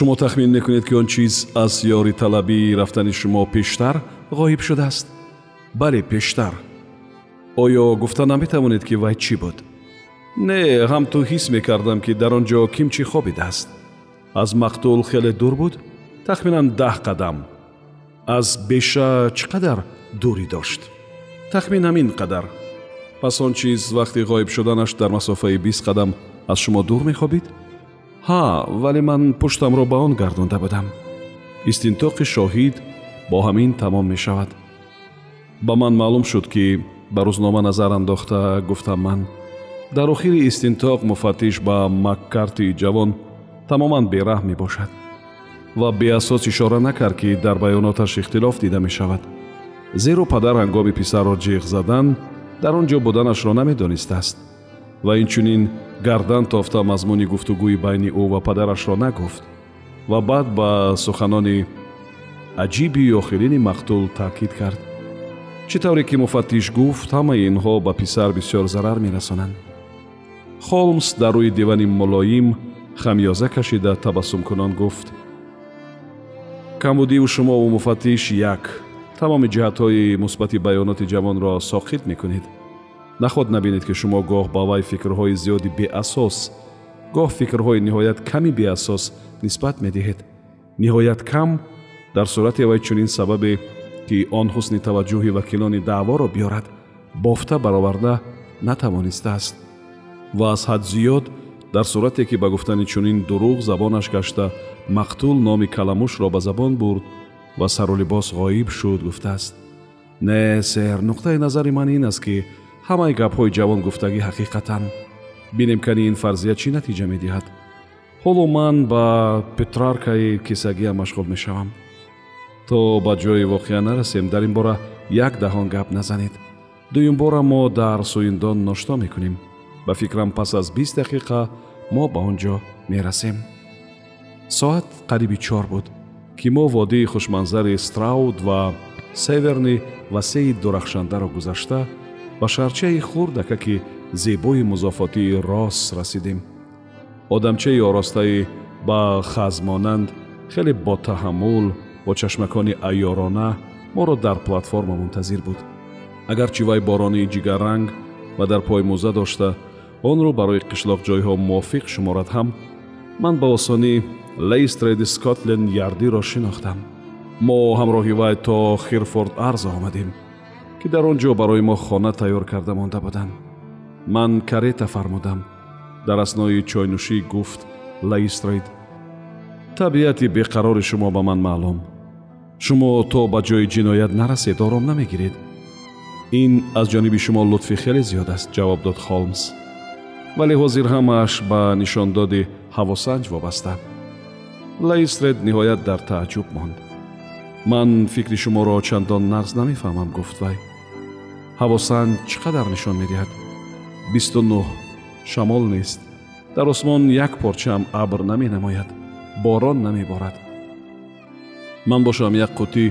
шумо тахмин мекунед ки он чиз аз ёриталабии рафтани шумо пештар ғоиб шудааст бале пештар оё гуфта наметавонед ки вай чӣ буд не ҳамту ҳис мекардам ки дар он ҷо кимчӣ хобидааст аз мақтул хеле дур буд тахминан даҳ қадам аз беша чӣ қадар дурӣ дошт тахмин ҳамин қадар пас он чиз вақти ғоиб шуданаш дар масофаи бист қадам аз шумо дур мехобид ҳа вале ман пуштамро ба он гардонда будам истинтоқи шоҳид бо ҳамин тамом мешавад ба ман маълум шуд ки ба рӯзнома назар андохта гуфтам ман дар охири истинтоқ муфаттиш ба маккарти ҷавон тамоман бераҳм мебошад ва беасос ишора накард ки дар баёноташ ихтилоф дида мешавад зеро падар ҳангоми писарро ҷиғ задан дар он ҷо буданашро намедонистааст ва инчунин гардан тофта мазмуни гуфтугӯи байни ӯ ва падарашро нагуфт ва баъд ба суханони аҷиби охирини мақтул таъкид кард. Чӣ тавре ки муфаттиш гуфт ҳамаи инҳо ба писар бисёр зарар мерасонанд. Холмс дар рӯи дивани мулоим хамёза кашида табассумкунон гуфт. Камбудиву шумову муфаттиш як. Тамоми ҷиҳатҳои мусбати баёноти ҷавонро соқит мекунед наход набинед ки шумо гоҳ ба вай фикрҳои зиёди беасос гоҳ фикрҳои ниҳоят ками беасос нисбат медиҳед. Ниҳоят кам дар сурате вай чунин сабабе ки он ҳусни таваҷҷӯҳи вакилони даъворо биёрад бофта бароварда натавонистааст ва аз ҳад зиёд дар сурате ки ба гуфтани чунин дурӯғ забонаш гашта мақтул номи каламушро ба забон бурд ва сарулибос ғоиб шуд гуфтааст. Не сэр нуқтаи назари ман ин аст ки ҳамаи гапҳои ҷавон гуфтагӣ ҳақиқатан бинем кани ин фарзия чӣ натиҷа медиҳад? Ҳоло ман ба петраркаи кисагия машғул мешавам. То ба ҷои воқеа нарасем дар ин бора як даҳон гап назанед. Дуюмбора мо дар суиндон ношто мекунем. Ба фикрам пас аз бист дақиқа мо ба он ҷо мерасем. Соат қариби чор буд ки мо водии хушманзари страуд ва северни васеи дурахшандаро гузашта ба шарчаи хурдакаки зебои музофотии рос расидем. Одамчаи оростаи ба хазмонанд хеле ботаҳаммул бо чашмакони айёрона моро дар платформа мунтазир буд. Агарчи вай боронии ҷигарранг ва дар пой мӯза дошта онро барои қишлоқҷойҳо мувофиқ шуморад ҳам ман ба осонӣ лейстреди скотленд ярдиро шинохтам. Мо ҳамроҳи вай то хирфорд арза омадем ки дар он ҷо барои мо хона тайёр карда монда буданд. Ман карета фармудам. Дар аснои чойнӯшӣ гуфт лаистрейд табиати беқарори шумо ба ман маълум. Шумо то ба ҷои ҷиноят нарасед ором намегиред. Ин аз ҷониби шумо лутфи хеле зиёд аст ҷавоб дод холмс. Вале ҳозир ҳамааш ба нишондоди ҳавосанҷ вобаста. Лаистред ниҳоят дар тааҷҷуб монд. Ман фикри шуморо чандон нағз намефаҳмам гуфт вай ҳавосанҷ чӣ қадар нишон медиҳад? Бисту нӯҳ шамол нест. Дар осмон як порчаам абр наменамояд борон намеборад. Ман бошам як қутӣ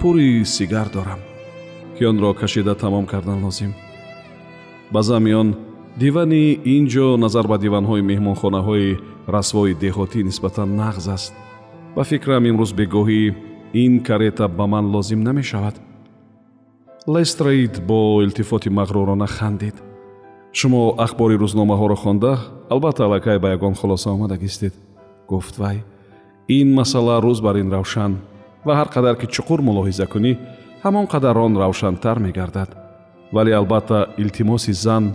пури сигар дорам ки онро кашида тамом кардан лозим. Ба замиён дивани ин ҷо назар ба диванҳои меҳмонхонаҳои расвои деҳотӣ нисбатан нағз аст. Ба фикрам имрӯз бегоҳӣ ин карета ба ман лозим намешавад лестрейд бо илтифоти мағрурона хандид. Шумо ахбори рӯзномаҳоро хонда албатта аллакай ба ягон хулоса омадагистед гуфт вай ин масъала рӯз бар ин равшан ва ҳар қадар ки чуқур мулоҳиза кунӣ ҳамон қадар он равшантар мегардад. Вале албатта илтимоси зан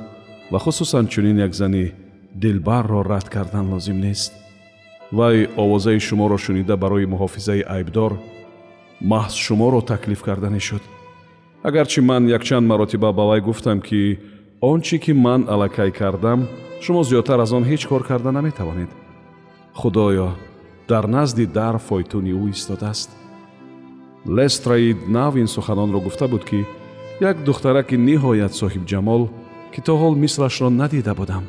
ва хусусан чунин як зани дилбарро рад кардан лозим нест. Вай овозаи шуморо шунида барои муҳофизаи айбдор маҳз шуморо таклиф карданӣ шуд агарчи ман якчанд маротиба ба вай гуфтам ки он чӣ ки ман аллакай кардам шумо зиёдтар аз он ҳеҷ кор карда наметавонед. Худоё дар назди дар фойтуни ӯ истодааст. Лестраид нав ин суханонро гуфта буд ки як духтараки ниҳоят соҳибҷамол ки то ҳол мислашро надида будам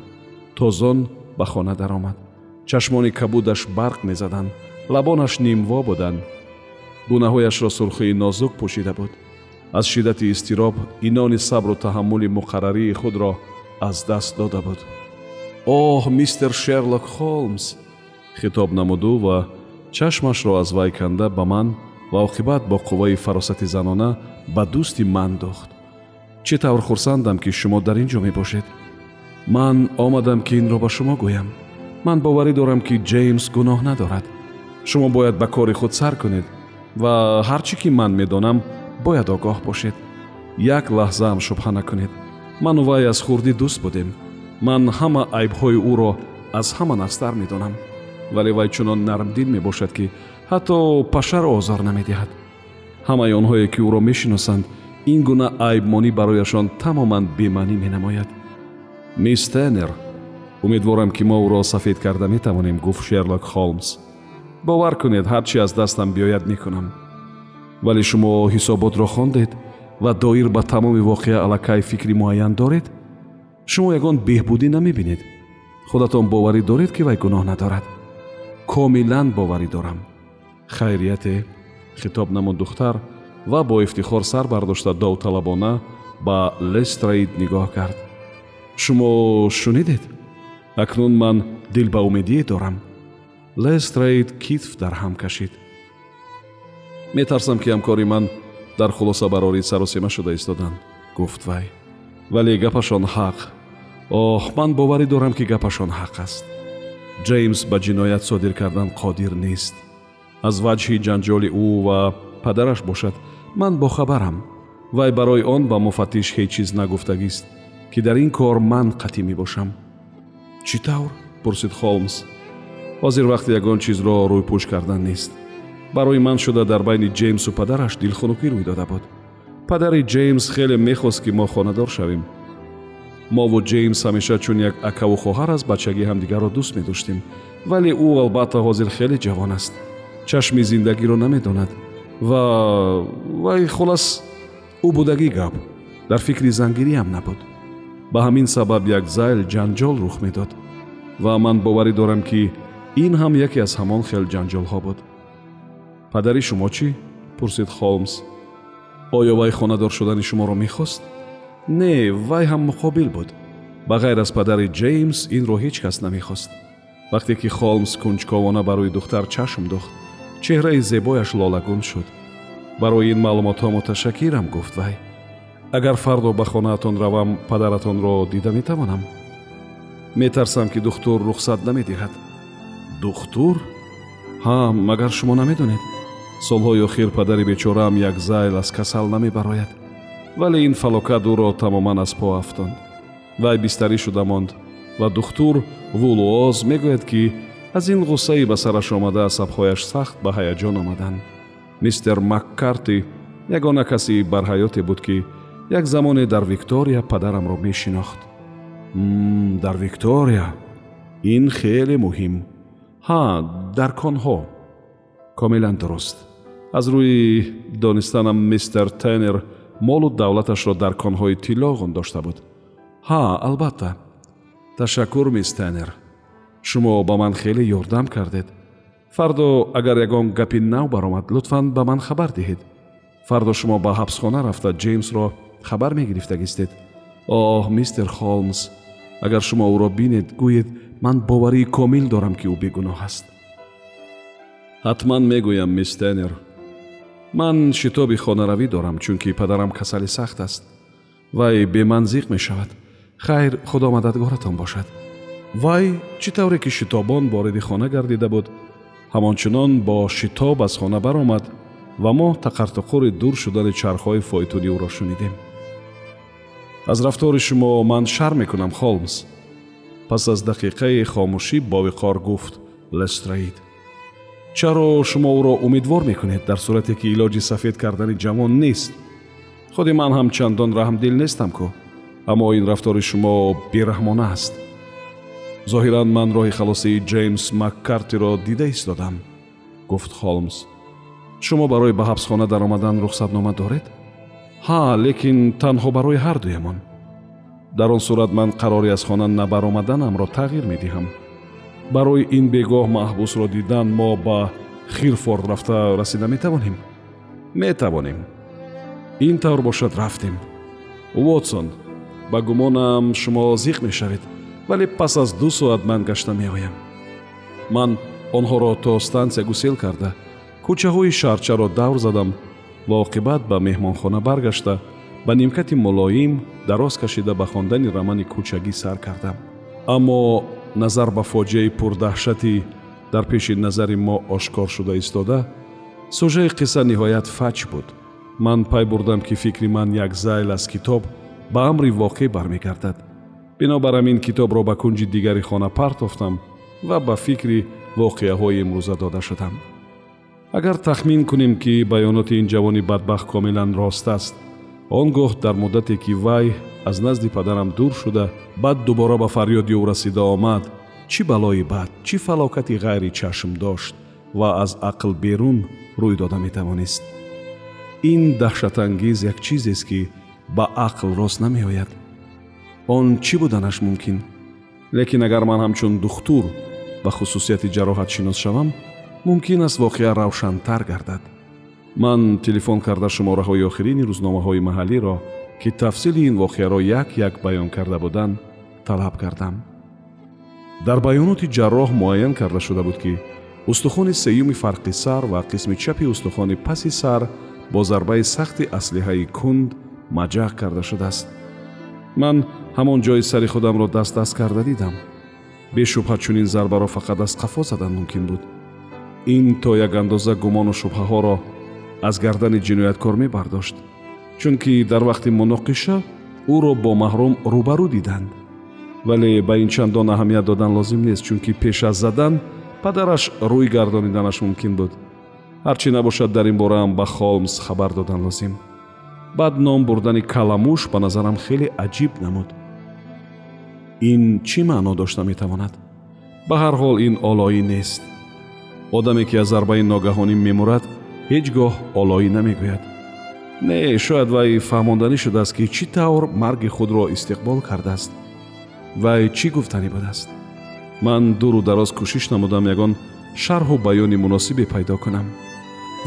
тозон ба хона даромад. Чашмони кабудаш барқ мезаданд лабонаш нимво буданд. Гунаҳояшро сурхии нозук пӯшида буд аз шиддати изтироб инони сабру таҳаммули муқаррарии худро аз даст дода буд. Оҳ мистер шерлок холмс хитоб намуду ва чашмашро аз вай канда ба ман ва оқибат бо қувваи фаросати занона ба дӯсти ман дохт. Чӣ тавр хурсандам ки шумо дар ин ҷо мебошед? Ман омадам ки инро ба шумо гӯям. Ман боварӣ дорам ки ҷеймс гуноҳ надорад. Шумо бояд ба кори худ сар кунед ва ҳар чӣ ки ман медонам бояд огоҳ бошед. Як лаҳзаам шубҳа накунед. Ману вай аз хурдӣ дӯст будем. Ман ҳама айбҳои ӯро аз ҳама нафстар медонам. Вале вай чунон нармдил мебошад ки ҳатто пашаро озор намедиҳад. Ҳамаи онҳое ки ӯро мешиносанд ин гуна айбмонӣ барояшон тамоман бемаънӣ менамояд. Мисс тенер умедворам ки мо ӯро сафед карда метавонем гуфт шерлок холмс. Бовар кунед ҳар чӣ аз дастам биёяд мекунам вале шумо ҳисоботро хондед ва доир ба тамоми воқеа аллакай фикри муайян доред? Шумо ягон беҳбудӣ намебинед? Худатон боварӣ доред ки вай гуноҳ надорад? Комилан боварӣ дорам. Хайрияте хитоб намуд духтар ва бо ифтихор сар бардошта довталабона ба лестраид нигоҳ кард. Шумо шунидед? Акнун ман дил ба умедие дорам. Лестраид китф дар ҳам кашид метарсам ки ҳамкори ман дар хулосабарорӣ саросема шуда истоданд гуфт вай вале гапашон ҳақ. Оҳ ман боварӣ дорам ки гапашон ҳақ аст. Ҷеймс ба ҷиноят содир кардан қодир нест. Аз ваҷҳи ҷанҷоли ӯ ва падараш бошад ман бохабарам вай барои он ба муфаттиш ҳеҷ чиз нагуфтагист ки дар ин кор ман қатъӣ мебошам чӣ тавр пурсид холмс. Ҳозир вақти ягон чизро рӯйпӯш кардан нест барои ман шуда дар байни ҷеймсу падараш дилхунукӣ рӯй дода буд. Падари ҷеймс хеле мехост ки мо хонадор шавем. Мову ҷеймс ҳамеша чун як акаву хоҳар аз бачагӣ ҳамдигарро дӯст медоштем. Вале ӯ албатта ҳозир хеле ҷавон аст. Чашми зиндагиро намедонад. Ва вай холас ӯ будагӣ гап. Дар фикри зангириам набуд. Ба ҳамин сабаб як зайл ҷанҷол рух медод. Ва ман боварӣ дорам ки ин ҳам яке аз ҳамон хел ҷанҷолҳо буд падари шумо чӣ пурсид холмс оё вай хонадор шудани шуморо мехост не вай ҳам муқобил буд ба ғайр аз падари ҷеймс инро ҳеҷ кас намехост вақте ки холмс кунҷковона ба рӯи духтар чашм дохт чеҳраи зебояш лолагун шуд барои ин маълумотҳо муташаккирам гуфт вай агар фардо ба хонаатон равам падаратонро дида метавонам метарсам ки духтур рухсат намедиҳад духтур ҳа магар шумо намедонед солҳои охир падари бечораам як зайл аз касал намебарояд вале ин фалокат ӯро тамоман аз по афтонд. Вай бистарӣ шуда монд ва духтур вулуоз мегӯяд ки аз ин ғуссаи ба сараш омада асабҳояш сахт ба ҳаяҷон омаданд мистер маккарти ягона каси барҳаёте буд ки як замоне дар виктория падарамро мешинохт. Дар виктория? Ин хеле муҳим. Ҳа дар конҳо. Комилан дуруст аз рӯи донистанам мистер тенер молу давлаташро дар конҳои тиллоғун дошта буд. Ҳа албатта. Ташаккур мисс тенер шумо ба ман хеле ёрдам кардед. Фардо агар ягон гапи нав баромад лутфан ба ман хабар диҳед. Фардо шумо ба ҳабсхона рафта ҷеймсро хабар мегирифтагистед оҳ мистер холмс агар шумо ӯро бинед гӯед ман боварии комил дорам ки ӯ бегуноҳ аст. Ҳатман мегӯям мисс тенер ман шитоби хонаравӣ дорам чунки падарам касали сахт аст. Вай беманзиқ мешавад. Хайр худо мададгоратон бошад. Вай чӣ тавре ки шитобон вориди хона гардида буд? Ҳамончунон бо шитоб аз хона баромад ва мо тақартуқури дур шудани чархҳои фойтуни ӯро шунидем. Аз рафтори шумо ман шарм мекунам холмс. Пас аз дақиқаи хомӯшӣ бовиқор гуфт лестраид чаро шумо ӯро умедвор мекунед дар сурате ки илоҷи сафед кардани ҷавон нест. Худи ман ҳам чандон раҳмдил нестам ку аммо ин рафтори шумо бераҳмона аст. Зоҳиран ман роҳи халосии ҷеймс маккартиро дида истодам гуфт холмс. Шумо барои ба ҳабсхона даромадан рухсатнома доред? Ҳа лекин танҳо барои ҳардуямон дар он сурат ман қарори аз хона набаромаданамро тағйир медиҳам барои ин бегоҳ маҳбусро дидан мо ба хирфорд рафта расида метавонем? Метавонем. Ин тавр бошад рафтем. Вотсон ба гумонам шумо зиқ мешавед вале пас аз ду соат ман гашта меоям. Ман онҳоро то стансия гусел карда кӯчаҳои шаҳрчаро давр задам ва оқибат ба меҳмонхона баргашта ба нимкати мулоим дароз кашида ба хондани рамани кӯчагӣ сар кардам. Аммо назар ба фоҷиаи пурдаҳшатӣ дар пеши назари мо ошкор шуда истода сӯжаи қисса ниҳоят фаҷ буд. Ман пай бурдам ки фикри ман як зайл аз китоб ба амри воқеъ бармегардад. Бинобар ҳамин китобро ба кунҷи дигари хона партофтам ва ба фикри воқеаҳои имрӯза дода шудам. Агар тахмин кунем ки баёноти ин ҷавони бадбахт комилан рост аст он гоҳ дар муддате ки вай аз назди падарам дур шуда баъд дубора ба фарёди ӯ расида омад. Чӣ балои бад чӣ фалокати ғайри чашм дошт ва аз ақл берун рӯй дода метавонист? Ин даҳшатангез як чизест ки ба ақл рост намеояд. Он чӣ буданаш мумкин? Лекин агар ман ҳамчун духтур ба хусусияти ҷароҳатшинос шавам мумкин аст воқеа равшантар гардад ман телефон карда шумораҳои охирини рӯзномаҳои маҳаллиро ки тафсили ин воқеаро як як баён карда буданд талаб кардам. Дар баёноти ҷарроҳ муайян карда шуда буд ки устухони сеюми фарқи сар ва қисми чапи устухони паси сар бо зарбаи сахти аслиҳаи кунд маҷаҳ карда шудааст. Ман ҳамон ҷои сари худамро даст даст карда дидам. Бешубҳа чунин зарбаро фақат аз қафо задан мумкин буд. Ин то як андоза гумону шубҳаҳоро аз гардани ҷинояткор мебардошт чунки дар вақти муноқиша ӯро бо маҳрум рӯбарӯ диданд. Вале ба ин чандон аҳамият додан лозим нест чунки пеш аз задан падараш рӯй гардониданаш мумкин буд. Ҳарчӣ набошад дар ин бораам ба холмс хабар додан лозим. Баъд ном бурдани каламуш ба назарам хеле аҷиб намуд. Ин чӣ маъно дошта метавонад? Ба ҳар ҳол ин олоӣ нест. Одаме ки аз зарбаи ногаҳонӣ мемурад ҳеҷ гоҳ олоӣ намегӯяд. Не шояд вай фаҳмонданӣ шудааст ки чӣ тавр марги худро истиқбол кардааст? Вай чӣ гуфтанӣ будааст? Ман дуру дароз кӯшиш намудам ягон шарҳу баёни муносибе пайдо кунам.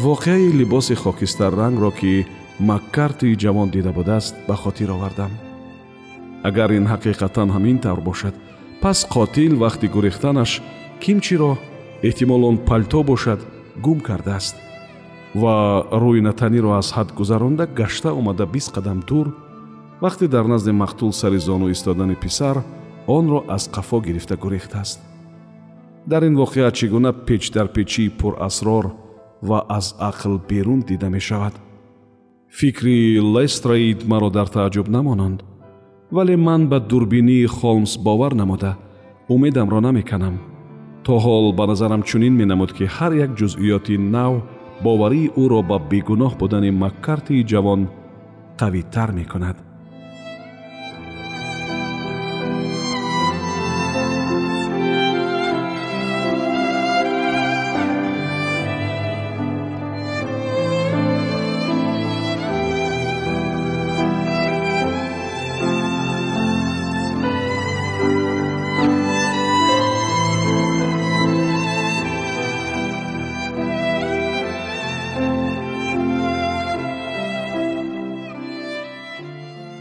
Воқеаи либоси хокистаррангро ки маккартии ҷавон дида будааст ба хотир овардам. Агар ин ҳақиқатан ҳамин тавр бошад пас қотил вақти гурехтанаш кимчиро эҳтимол он палто бошад гум кардааст ва рӯи натаниро аз ҳад гузаронда гашта омада бист қадам дур вақте дар назди мақтул сари зону истодани писар онро аз қафо гирифта гурехтааст дар ин воқеа чӣ гуна печдарпечии пурасрор ва аз ақл берун дида мешавад. Фикри лестраид маро дар тааҷҷуб намонанд вале ман ба дурбинии холмс бовар намуда умедамро намеканам. То ҳол ба назарам чунин менамуд ки ҳар як ҷузъиёти нав боварии ӯро ба бегуноҳ будани маккартии ҷавон қавитар мекунад